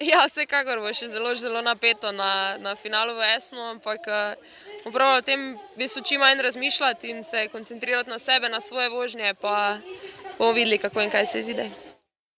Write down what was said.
Ja, vsekakor bo še zelo, zelo napeto na, na finalu v Esnu, ampak eh, bomo pravili o tem, v bistvu čim manj razmišljati in se koncentrirati na sebe, na svoje vožnje, pa bomo videli, kako in kaj se izide.